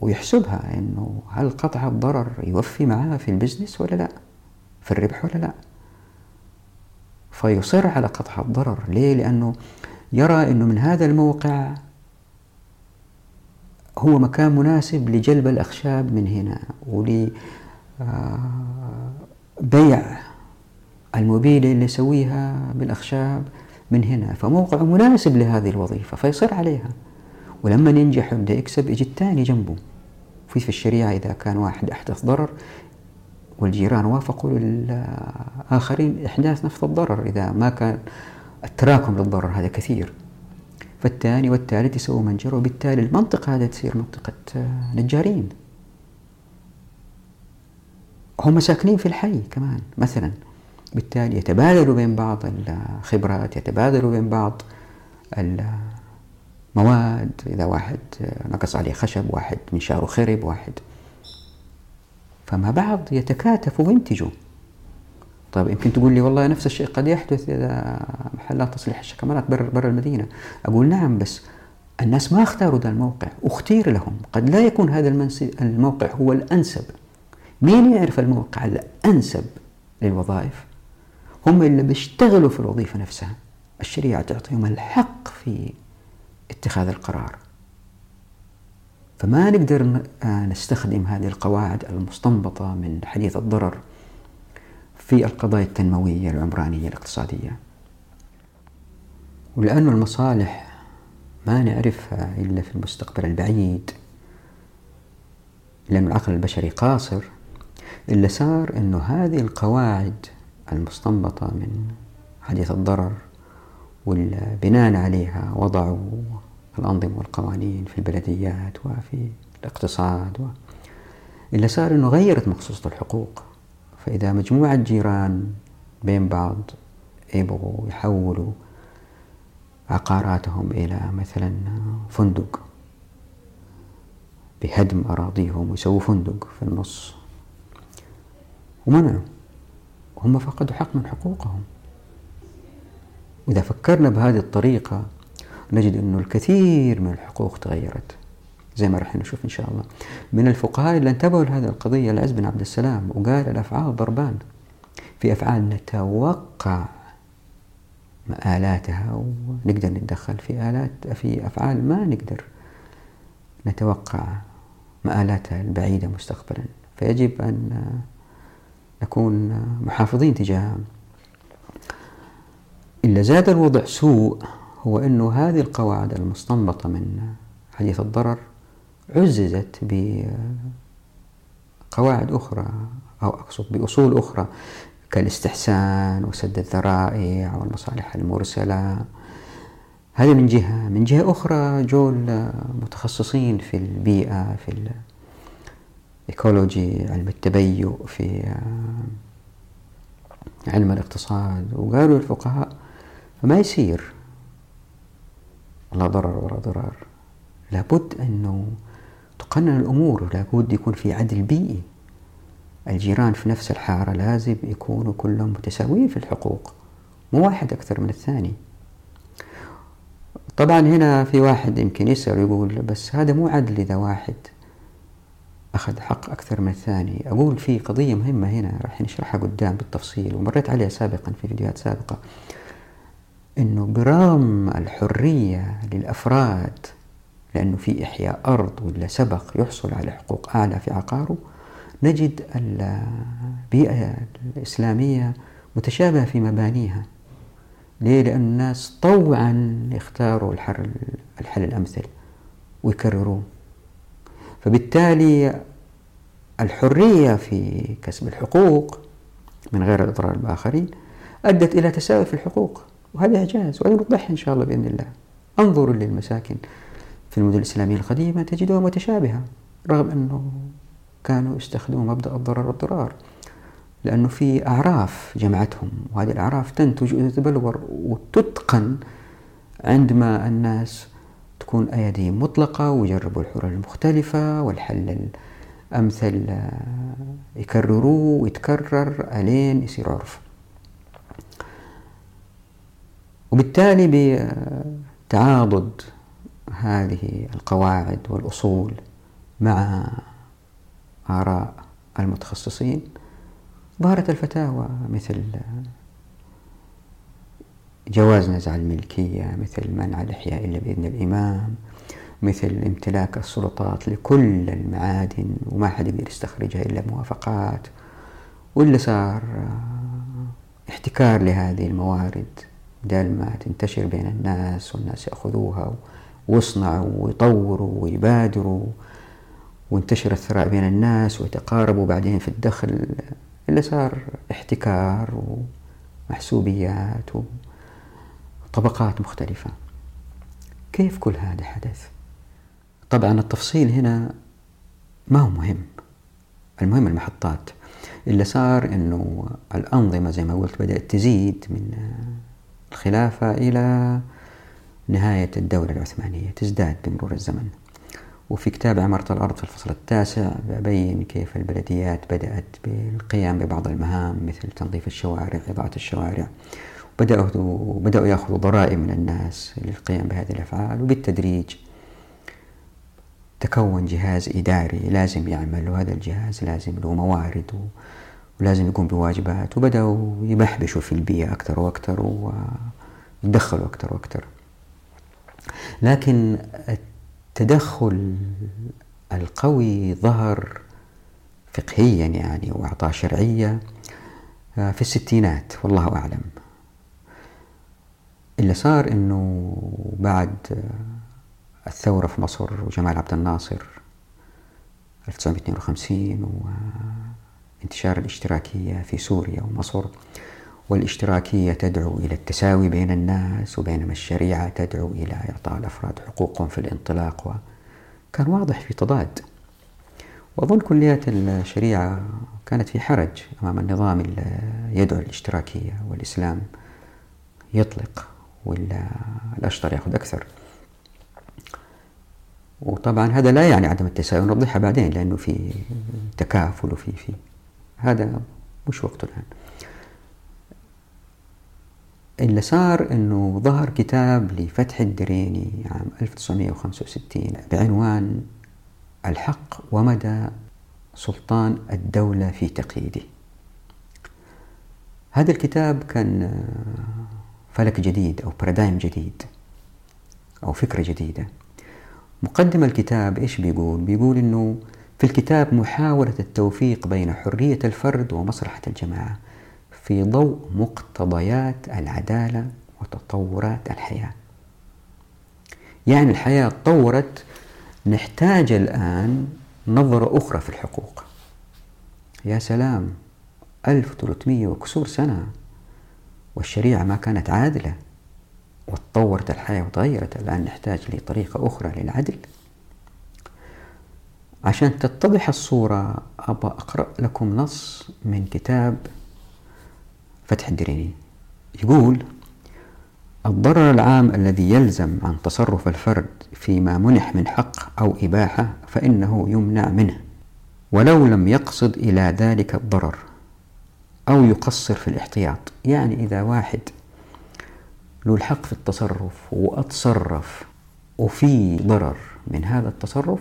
A: ويحسبها إنه هل قطع الضرر يوفي معاه في البزنس ولا لا في الربح ولا لا. فيصر على قطع الضرر. ليه؟ لأنه يرى أنه من هذا الموقع هو مكان مناسب لجلب الأخشاب من هنا ولبيع الموبيلة اللي يسويها بالأخشاب من هنا. فموقعه مناسب لهذه الوظيفة فيصر عليها. ولما ينجح ويبدأ يكسب يجي الثاني جنبه. في في الشريعة إذا كان واحد أحدث ضرر والجيران وافقوا للآخرين إحداث نفس الضرر. إذا ما كان التراكم للضرر هذا كثير. فالثاني والثالث يسووا منجر وبالتالي المنطقة هذه تصير منطقة نجارين. هم ساكنين في الحي كمان مثلا. بالتالي يتبادلوا بين بعض الخبرات يتبادلوا بين بعض المواد. إذا واحد نقص عليه خشب واحد منشاره خرب واحد. فما بعض يتكاتفوا وينتجوا. طيب يمكن تقول لي والله نفس الشيء قد يحدث إذا محلات تصليح الشكمانات برا بر المدينة. أقول نعم بس الناس ما اختاروا ذا الموقع أختير لهم. قد لا يكون هذا الموقع هو الأنسب. مين يعرف الموقع الأنسب للوظائف؟ هم اللي بيشتغلوا في الوظيفة نفسها. الشريعة تعطيهم الحق في اتخاذ القرار. فما نقدر نستخدم هذه القواعد المستنبطة من حديث الضرر في القضايا التنموية العمرانية الاقتصادية. ولأن المصالح ما نعرفها إلا في المستقبل البعيد لأن العقل البشري قاصر اللي صار أنه هذه القواعد المستنبطة من حديث الضرر والبناء عليها وضعوا الأنظمة والقوانين في البلديات وفي الاقتصاد و... اللي صار أنه غيرت مقصوصة الحقوق. فإذا مجموعة جيران بين بعض يبغوا يحولوا عقاراتهم إلى مثلا فندق بهدم أراضيهم ويسووا فندق في النص. ومنعوا هم فقدوا حق من حقوقهم. وإذا فكرنا بهذه الطريقة نجد أنه الكثير من الحقوق تغيرت. زي ما راح نشوف إن شاء الله. من الفقهاء اللي انتبهوا لهذه القضية العز بن عبد السلام وقال الأفعال ضربان. في أفعال نتوقع مآلاتها ونقدر نتدخل في آلات في أفعال ما نقدر نتوقع مآلاتها البعيدة مستقبلا. فيجب أن نكون محافظين تجاهها. إلا زاد الوضع سوء هو أنه هذه القواعد المستنبطة من حديث الضرر عززت بقواعد أخرى أو أقصد بأصول أخرى كالاستحسان وسد الذرائع والمصالح المرسلة. هذا من جهة. من جهة أخرى جول متخصصين في البيئة في ايكولوجي علم التبيؤ في علم الاقتصاد. وقالوا الفقهاء فما يصير لا ضرر ولا ضرار. لابد أنه تقنن الأمور لابد يكون في عدل بيئي. الجيران في نفس الحارة لازم يكونوا كلهم متساويين في الحقوق مو واحد أكثر من الثاني. طبعا هنا في واحد يمكن يسأل يقول بس هذا مو عدل إذا واحد أخذ حق أكثر من الثاني. أقول في قضية مهمة هنا راح نشرحها قدام بالتفصيل ومريت عليها سابقا في فيديوهات سابقة. أنه برغم الحرية للأفراد لأنه في إحياء أرض ولا سبق يحصل على حقوق أعلى في عقاره نجد البيئة الإسلامية متشابهة في مبانيها. ليه؟ لأن الناس طوعا يختاروا الحل, الحل الأمثل ويكرروه. فبالتالي الحرية في كسب الحقوق من غير الإضرار بالآخرين أدت إلى تساوي في الحقوق وهذا إعجاز وهذا إن شاء الله بإذن الله. أنظروا للمساكن. في المدن الإسلامية القديمة تجدها متشابهة رغم أنه كانوا يستخدموا مبدأ الضرر والضرار لأنه في أعراف جمعتهم وهذه الأعراف تنتج وتتبلور وتتقن عندما الناس تكون أيديهم مطلقة ويجربوا الحلول المختلفة والحل الأمثل يكرروه ويتكرر ألين يصير عرف. وبالتالي بتعاضد هذه القواعد والأصول مع آراء المتخصصين. ظهرت الفتاوى مثل جواز نزع الملكية مثل منع الإحياء إلا بإذن الإمام مثل امتلاك السلطات لكل المعادن وما حد يقدر يستخرجها إلا بموافقات. واللي صار احتكار لهذه الموارد بدل ما تنتشر بين الناس والناس يأخذوها ويصنعوا ويطوروا ويبادروا وانتشر الثراء بين الناس ويتقاربوا بعدين في الدخل اللي صار احتكار ومحسوبيات وطبقات مختلفة. كيف كل هذا حدث؟ طبعا التفصيل هنا ما هو مهم. المهم المحطات. اللي صار إنه الأنظمة زي ما قلت بدأت تزيد من الخلافة إلى نهاية الدولة العثمانية تزداد بمرور الزمن. وفي كتاب عمارة الأرض في الفصل التاسع ببين كيف البلديات بدأت بالقيام ببعض المهام مثل تنظيف الشوارع إضاءة الشوارع. بدأوا بدأوا يأخذوا ضرائب من الناس للقيام بهذه الأفعال وبالتدريج تكون جهاز إداري لازم يعمل وهذا الجهاز لازم له موارد ولازم يقوم بواجبات. وبدأوا يبحبشوا في البيئة أكثر وأكثر ويدخلوا أكثر وأكثر. لكن التدخل القوي ظهر فقهيا يعني وأعطاه شرعية آه، في الستينات والله أعلم. اللي صار أنه بعد آه، الثورة في مصر وجمال عبد الناصر 1952 وانتشار الاشتراكية في سوريا ومصر والاشتراكية تدعو إلى التساوي بين الناس وبينما الشريعة تدعو إلى إعطاء الأفراد حقوقهم في الانطلاق وكان واضح في تضاد. وأظن كليات الشريعة كانت في حرج أمام النظام اللي يدعو الاشتراكية والإسلام يطلق ولا الأشطر يأخذ أكثر. وطبعا هذا لا يعني عدم التساوي نوضحها بعدين لأنه في تكافل وفي في هذا مش وقته الآن. اللي صار إنه ظهر كتاب لفتح الدريني عام 1965 بعنوان الحق ومدى سلطان الدولة في تقييده هذا الكتاب كان فلك جديد أو بارادايم جديد أو فكرة جديدة. مقدم الكتاب إيش بيقول؟ بيقول إنه في الكتاب محاولة التوفيق بين حرية الفرد ومصلحة الجماعة. في ضوء مقتضيات العدالة وتطورات الحياة. يعني الحياة تطورت نحتاج الآن نظرة أخرى في الحقوق. يا سلام 1300 وكسور سنة والشريعة ما كانت عادلة وتطورت الحياة وتغيرت الآن نحتاج لطريقة أخرى للعدل. عشان تتضح الصورة أبى أقرأ لكم نص من كتاب فتح الدريني يقول الضرر العام الذي يلزم عن تصرف الفرد فيما منح من حق أو إباحة فإنه يمنع منه ولو لم يقصد إلى ذلك الضرر أو يقصر في الاحتياط. يعني إذا واحد له الحق في التصرف وأتصرف وفي ضرر من هذا التصرف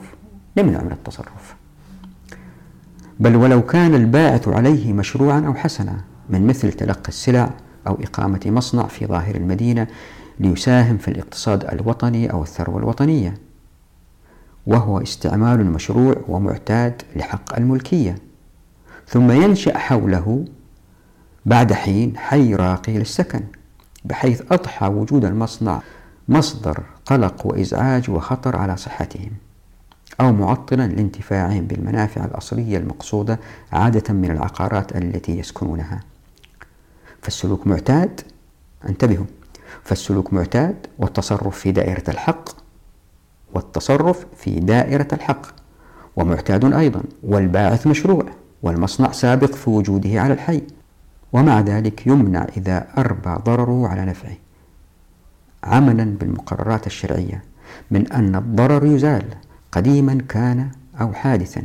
A: نمنع من التصرف. بل ولو كان الباعث عليه مشروعا أو حسنا من مثل تلقي السلع أو إقامة مصنع في ظاهر المدينة ليساهم في الاقتصاد الوطني أو الثروة الوطنية. وهو استعمال مشروع ومعتاد لحق الملكية. ثم ينشأ حوله بعد حين حي راقي للسكن بحيث أضحى وجود المصنع مصدر قلق وإزعاج وخطر على صحتهم أو معطلا لانتفاعهم بالمنافع الأصلية المقصودة عادة من العقارات التي يسكنونها. فالسلوك معتاد انتبهوا. فالسلوك معتاد والتصرف في دائرة الحق والتصرف في دائرة الحق. ومعتاد أيضا والباعث مشروع والمصنع سابق في وجوده على الحي. ومع ذلك يمنع إذا أربى ضرره على نفعه. عملا بالمقررات الشرعية من أن الضرر يزال قديما كان أو حادثا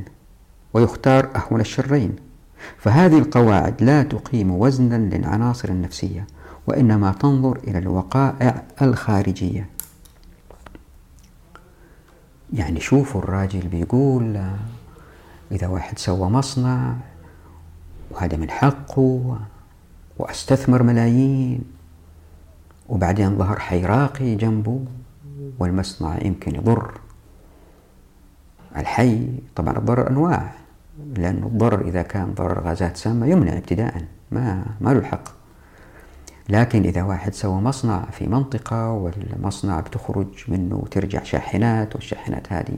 A: ويختار أهون الشرين. فهذه القواعد لا تقيم وزنا للعناصر النفسية وإنما تنظر إلى الوقائع الخارجية. يعني شوفوا الراجل بيقول إذا واحد سوى مصنع وهذا من حقه وأستثمر ملايين وبعدين ظهر حيراقي جنبه والمصنع يمكن يضر الحي. طبعا الضرر أنواع. لأن الضرر إذا كان ضرر غازات سامة يمنع ابتداء ما ما له الحق لكن إذا واحد سوى مصنع في منطقة والمصنع بتخرج منه ترجع شاحنات والشاحنات هذه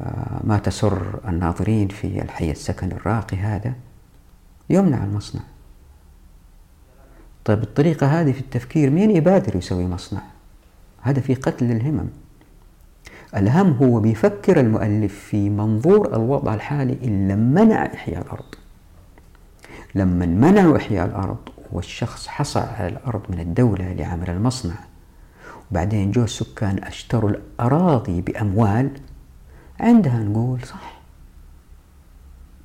A: آه، ما تسر الناظرين في الحي السكن الراقي هذا يمنع المصنع. طيب الطريقة هذه في التفكير مين يبادر يسوي مصنع؟ هذا في قتل الهمم. الهم هو بيفكر المؤلف في منظور الوضع الحالي إن منع إحياء الأرض. لما منعوا إحياء الأرض والشخص حصل على الأرض من الدولة لعمل المصنع وبعدين جو السكان أشتروا الأراضي بأموال عندها نقول صح.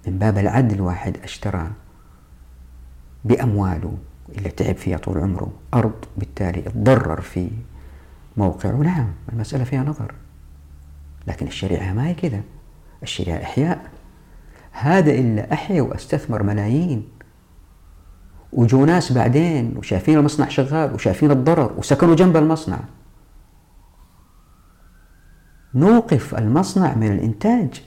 A: من باب العدل واحد أشترى بأمواله اللي تعب فيها طول عمره أرض بالتالي تضرر في موقعه. نعم المسألة فيها نظر. لكن الشريعة ما هي كذا الشريعة إحياء. هذا إلا أحيا وأستثمر ملايين وجو ناس بعدين وشايفين المصنع شغال وشايفين الضرر وسكنوا جنب المصنع. نوقف المصنع من الإنتاج.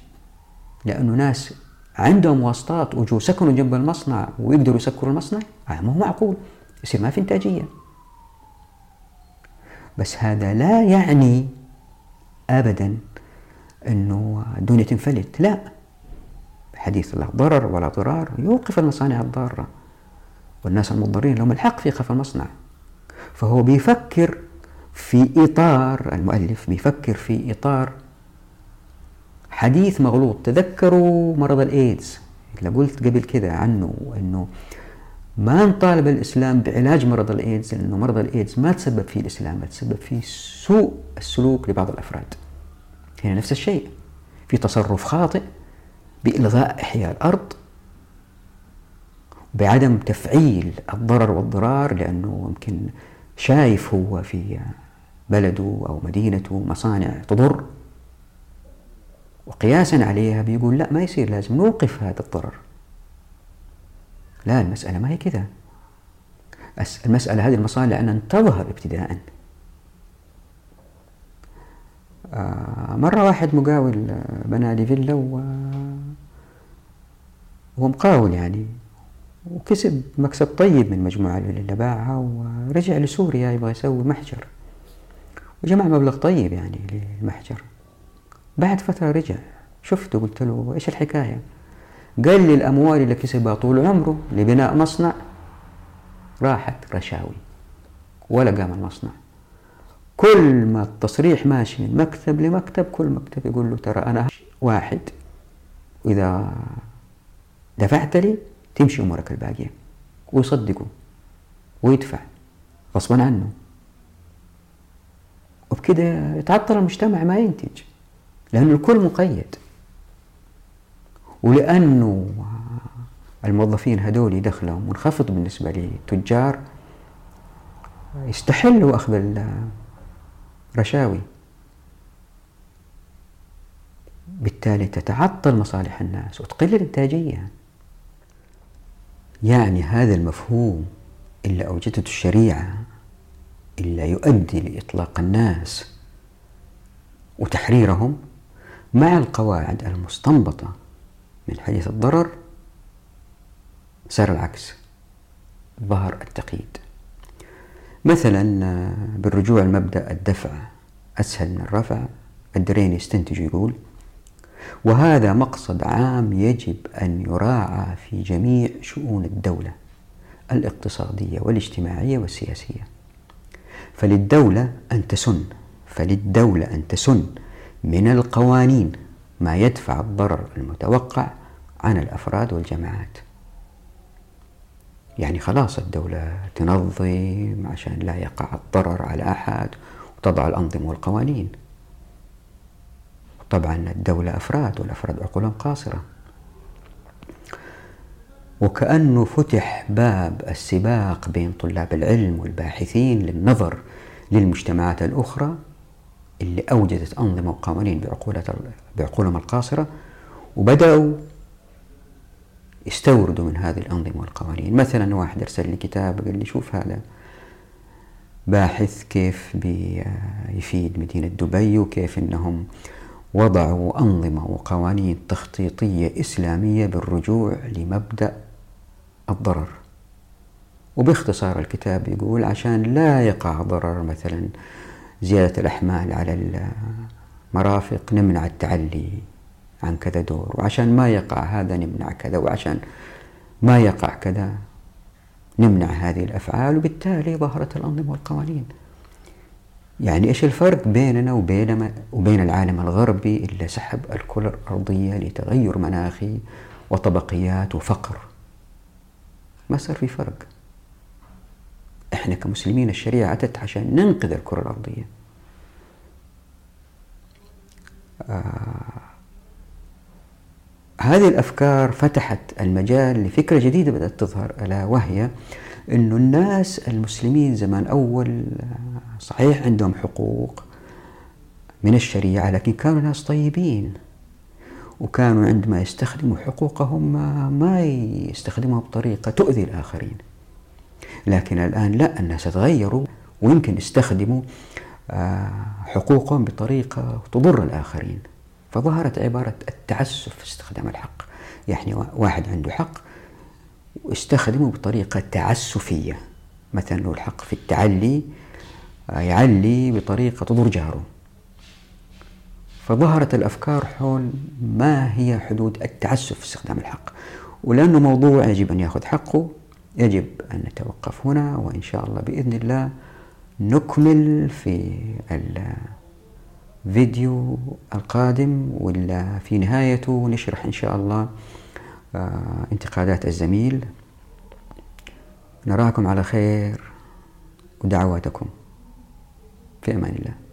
A: لأنه ناس عندهم واسطات وجو سكنوا جنب المصنع ويقدروا يسكروا المصنع. آه ما هو معقول. يصير ما في إنتاجية. بس هذا لا يعني أبدا أنه الدنيا تنفلت. لا. حديث لا ضرر ولا ضرار يوقف المصانع الضارة. والناس المضرين لهم الحق في إيقاف المصنع. فهو بيفكر في إطار المؤلف بيفكر في إطار حديث مغلوط. تذكروا مرض الإيدز. اللي قلت قبل كده عنه أنه ما نطالب الإسلام بعلاج مرض الإيدز لأنه مرض الإيدز ما تسبب فيه الإسلام تسبب فيه سوء السلوك لبعض الأفراد. هنا نفس الشيء في تصرف خاطئ بإلغاء إحياء الأرض بعدم تفعيل الضرر والضرار لأنه يمكن شايف هو في بلده أو مدينته مصانع تضر. وقياسا عليها بيقول لا ما يصير لازم نوقف هذا الضرر. لا المسألة ما هي كذا. المسألة هذه المصانع أن تظهر ابتداءً مرة واحد مقاول بنى لي فيلا و هو مقاول يعني وكسب مكسب طيب من مجموعة اللي باعها ورجع لسوريا يبغى يسوي محجر. وجمع مبلغ طيب يعني للمحجر. بعد فترة رجع شفته قلت له إيش الحكاية؟ قال لي الأموال اللي كسبها طول عمره لبناء مصنع راحت رشاوي ولا قام المصنع كل ما التصريح ماشي من مكتب لمكتب كل مكتب يقول له ترى أنا واحد. وإذا دفعت لي تمشي أمورك الباقية. ويصدقه ويدفع غصبا عنه. وبكده يتعطل المجتمع ما ينتج لأن الكل مقيد. ولأنه الموظفين هذول دخلهم منخفض بالنسبة للتجار يستحلوا أخذ الرشاوي بالتالي تتعطل مصالح الناس وتقل الإنتاجية يعني هذا المفهوم اللي أوجدته الشريعة اللي يؤدي لإطلاق الناس وتحريرهم مع القواعد المستنبطة من حديث الضرر صار العكس. ظهر التقييد. مثلا آه، بالرجوع لمبدأ الدفع أسهل من الرفع الدرين يستنتج يقول وهذا مقصد عام يجب أن يراعى في جميع شؤون الدولة الاقتصادية والاجتماعية والسياسية. فللدولة أن تسن فللدولة أن تسن من القوانين ما يدفع الضرر المتوقع عن الأفراد والجماعات. يعني خلاص الدولة تنظم عشان لا يقع الضرر على أحد وتضع الأنظمة والقوانين. طبعا الدولة أفراد والأفراد عقولهم قاصرة. وكأنه فتح باب السباق بين طلاب العلم والباحثين للنظر للمجتمعات الأخرى اللي أوجدت أنظمة وقوانين بعقولهم القاصرة وبدأوا يستوردوا من هذه الأنظمة والقوانين. مثلا واحد أرسل لي كتاب قال لي شوف هذا باحث كيف بيفيد مدينة دبي وكيف أنهم وضعوا أنظمة وقوانين تخطيطية إسلامية بالرجوع لمبدأ الضرر. وباختصار الكتاب يقول عشان لا يقع ضرر مثلا زيادة الأحمال على المرافق نمنع التعلي عن كذا دور وعشان ما يقع هذا نمنع كذا وعشان ما يقع كذا نمنع هذه الأفعال وبالتالي ظهرت الأنظمة والقوانين. يعني إيش الفرق بيننا وبين, وبين العالم الغربي اللي سحب الكرة الأرضية لتغير مناخي وطبقيات وفقر؟ ما صار في فرق. إحنا كمسلمين الشريعة أتت عشان ننقذ الكرة الأرضية. آه هذه الأفكار فتحت المجال لفكرة جديدة بدأت تظهر ألا وهي أنه الناس المسلمين زمان أول صحيح عندهم حقوق من الشريعة لكن كانوا ناس طيبين وكانوا عندما يستخدموا حقوقهم ما يستخدموها بطريقة تؤذي الآخرين. لكن الآن لا الناس تغيروا ويمكن يستخدموا آه، حقوقهم بطريقة تضر الآخرين. فظهرت عبارة التعسف في استخدام الحق. يعني واحد عنده حق واستخدمه بطريقة تعسفية. مثلا له الحق في التعلي يعلي بطريقة تضر جاره فظهرت الأفكار حول ما هي حدود التعسف في استخدام الحق. ولأنه موضوع يجب أن يأخذ حقه يجب أن نتوقف هنا وإن شاء الله بإذن الله نكمل في الفيديو القادم ولا في نهايته نشرح إن شاء الله آه، انتقادات الزميل. نراكم على خير ودعواتكم. في أمان الله.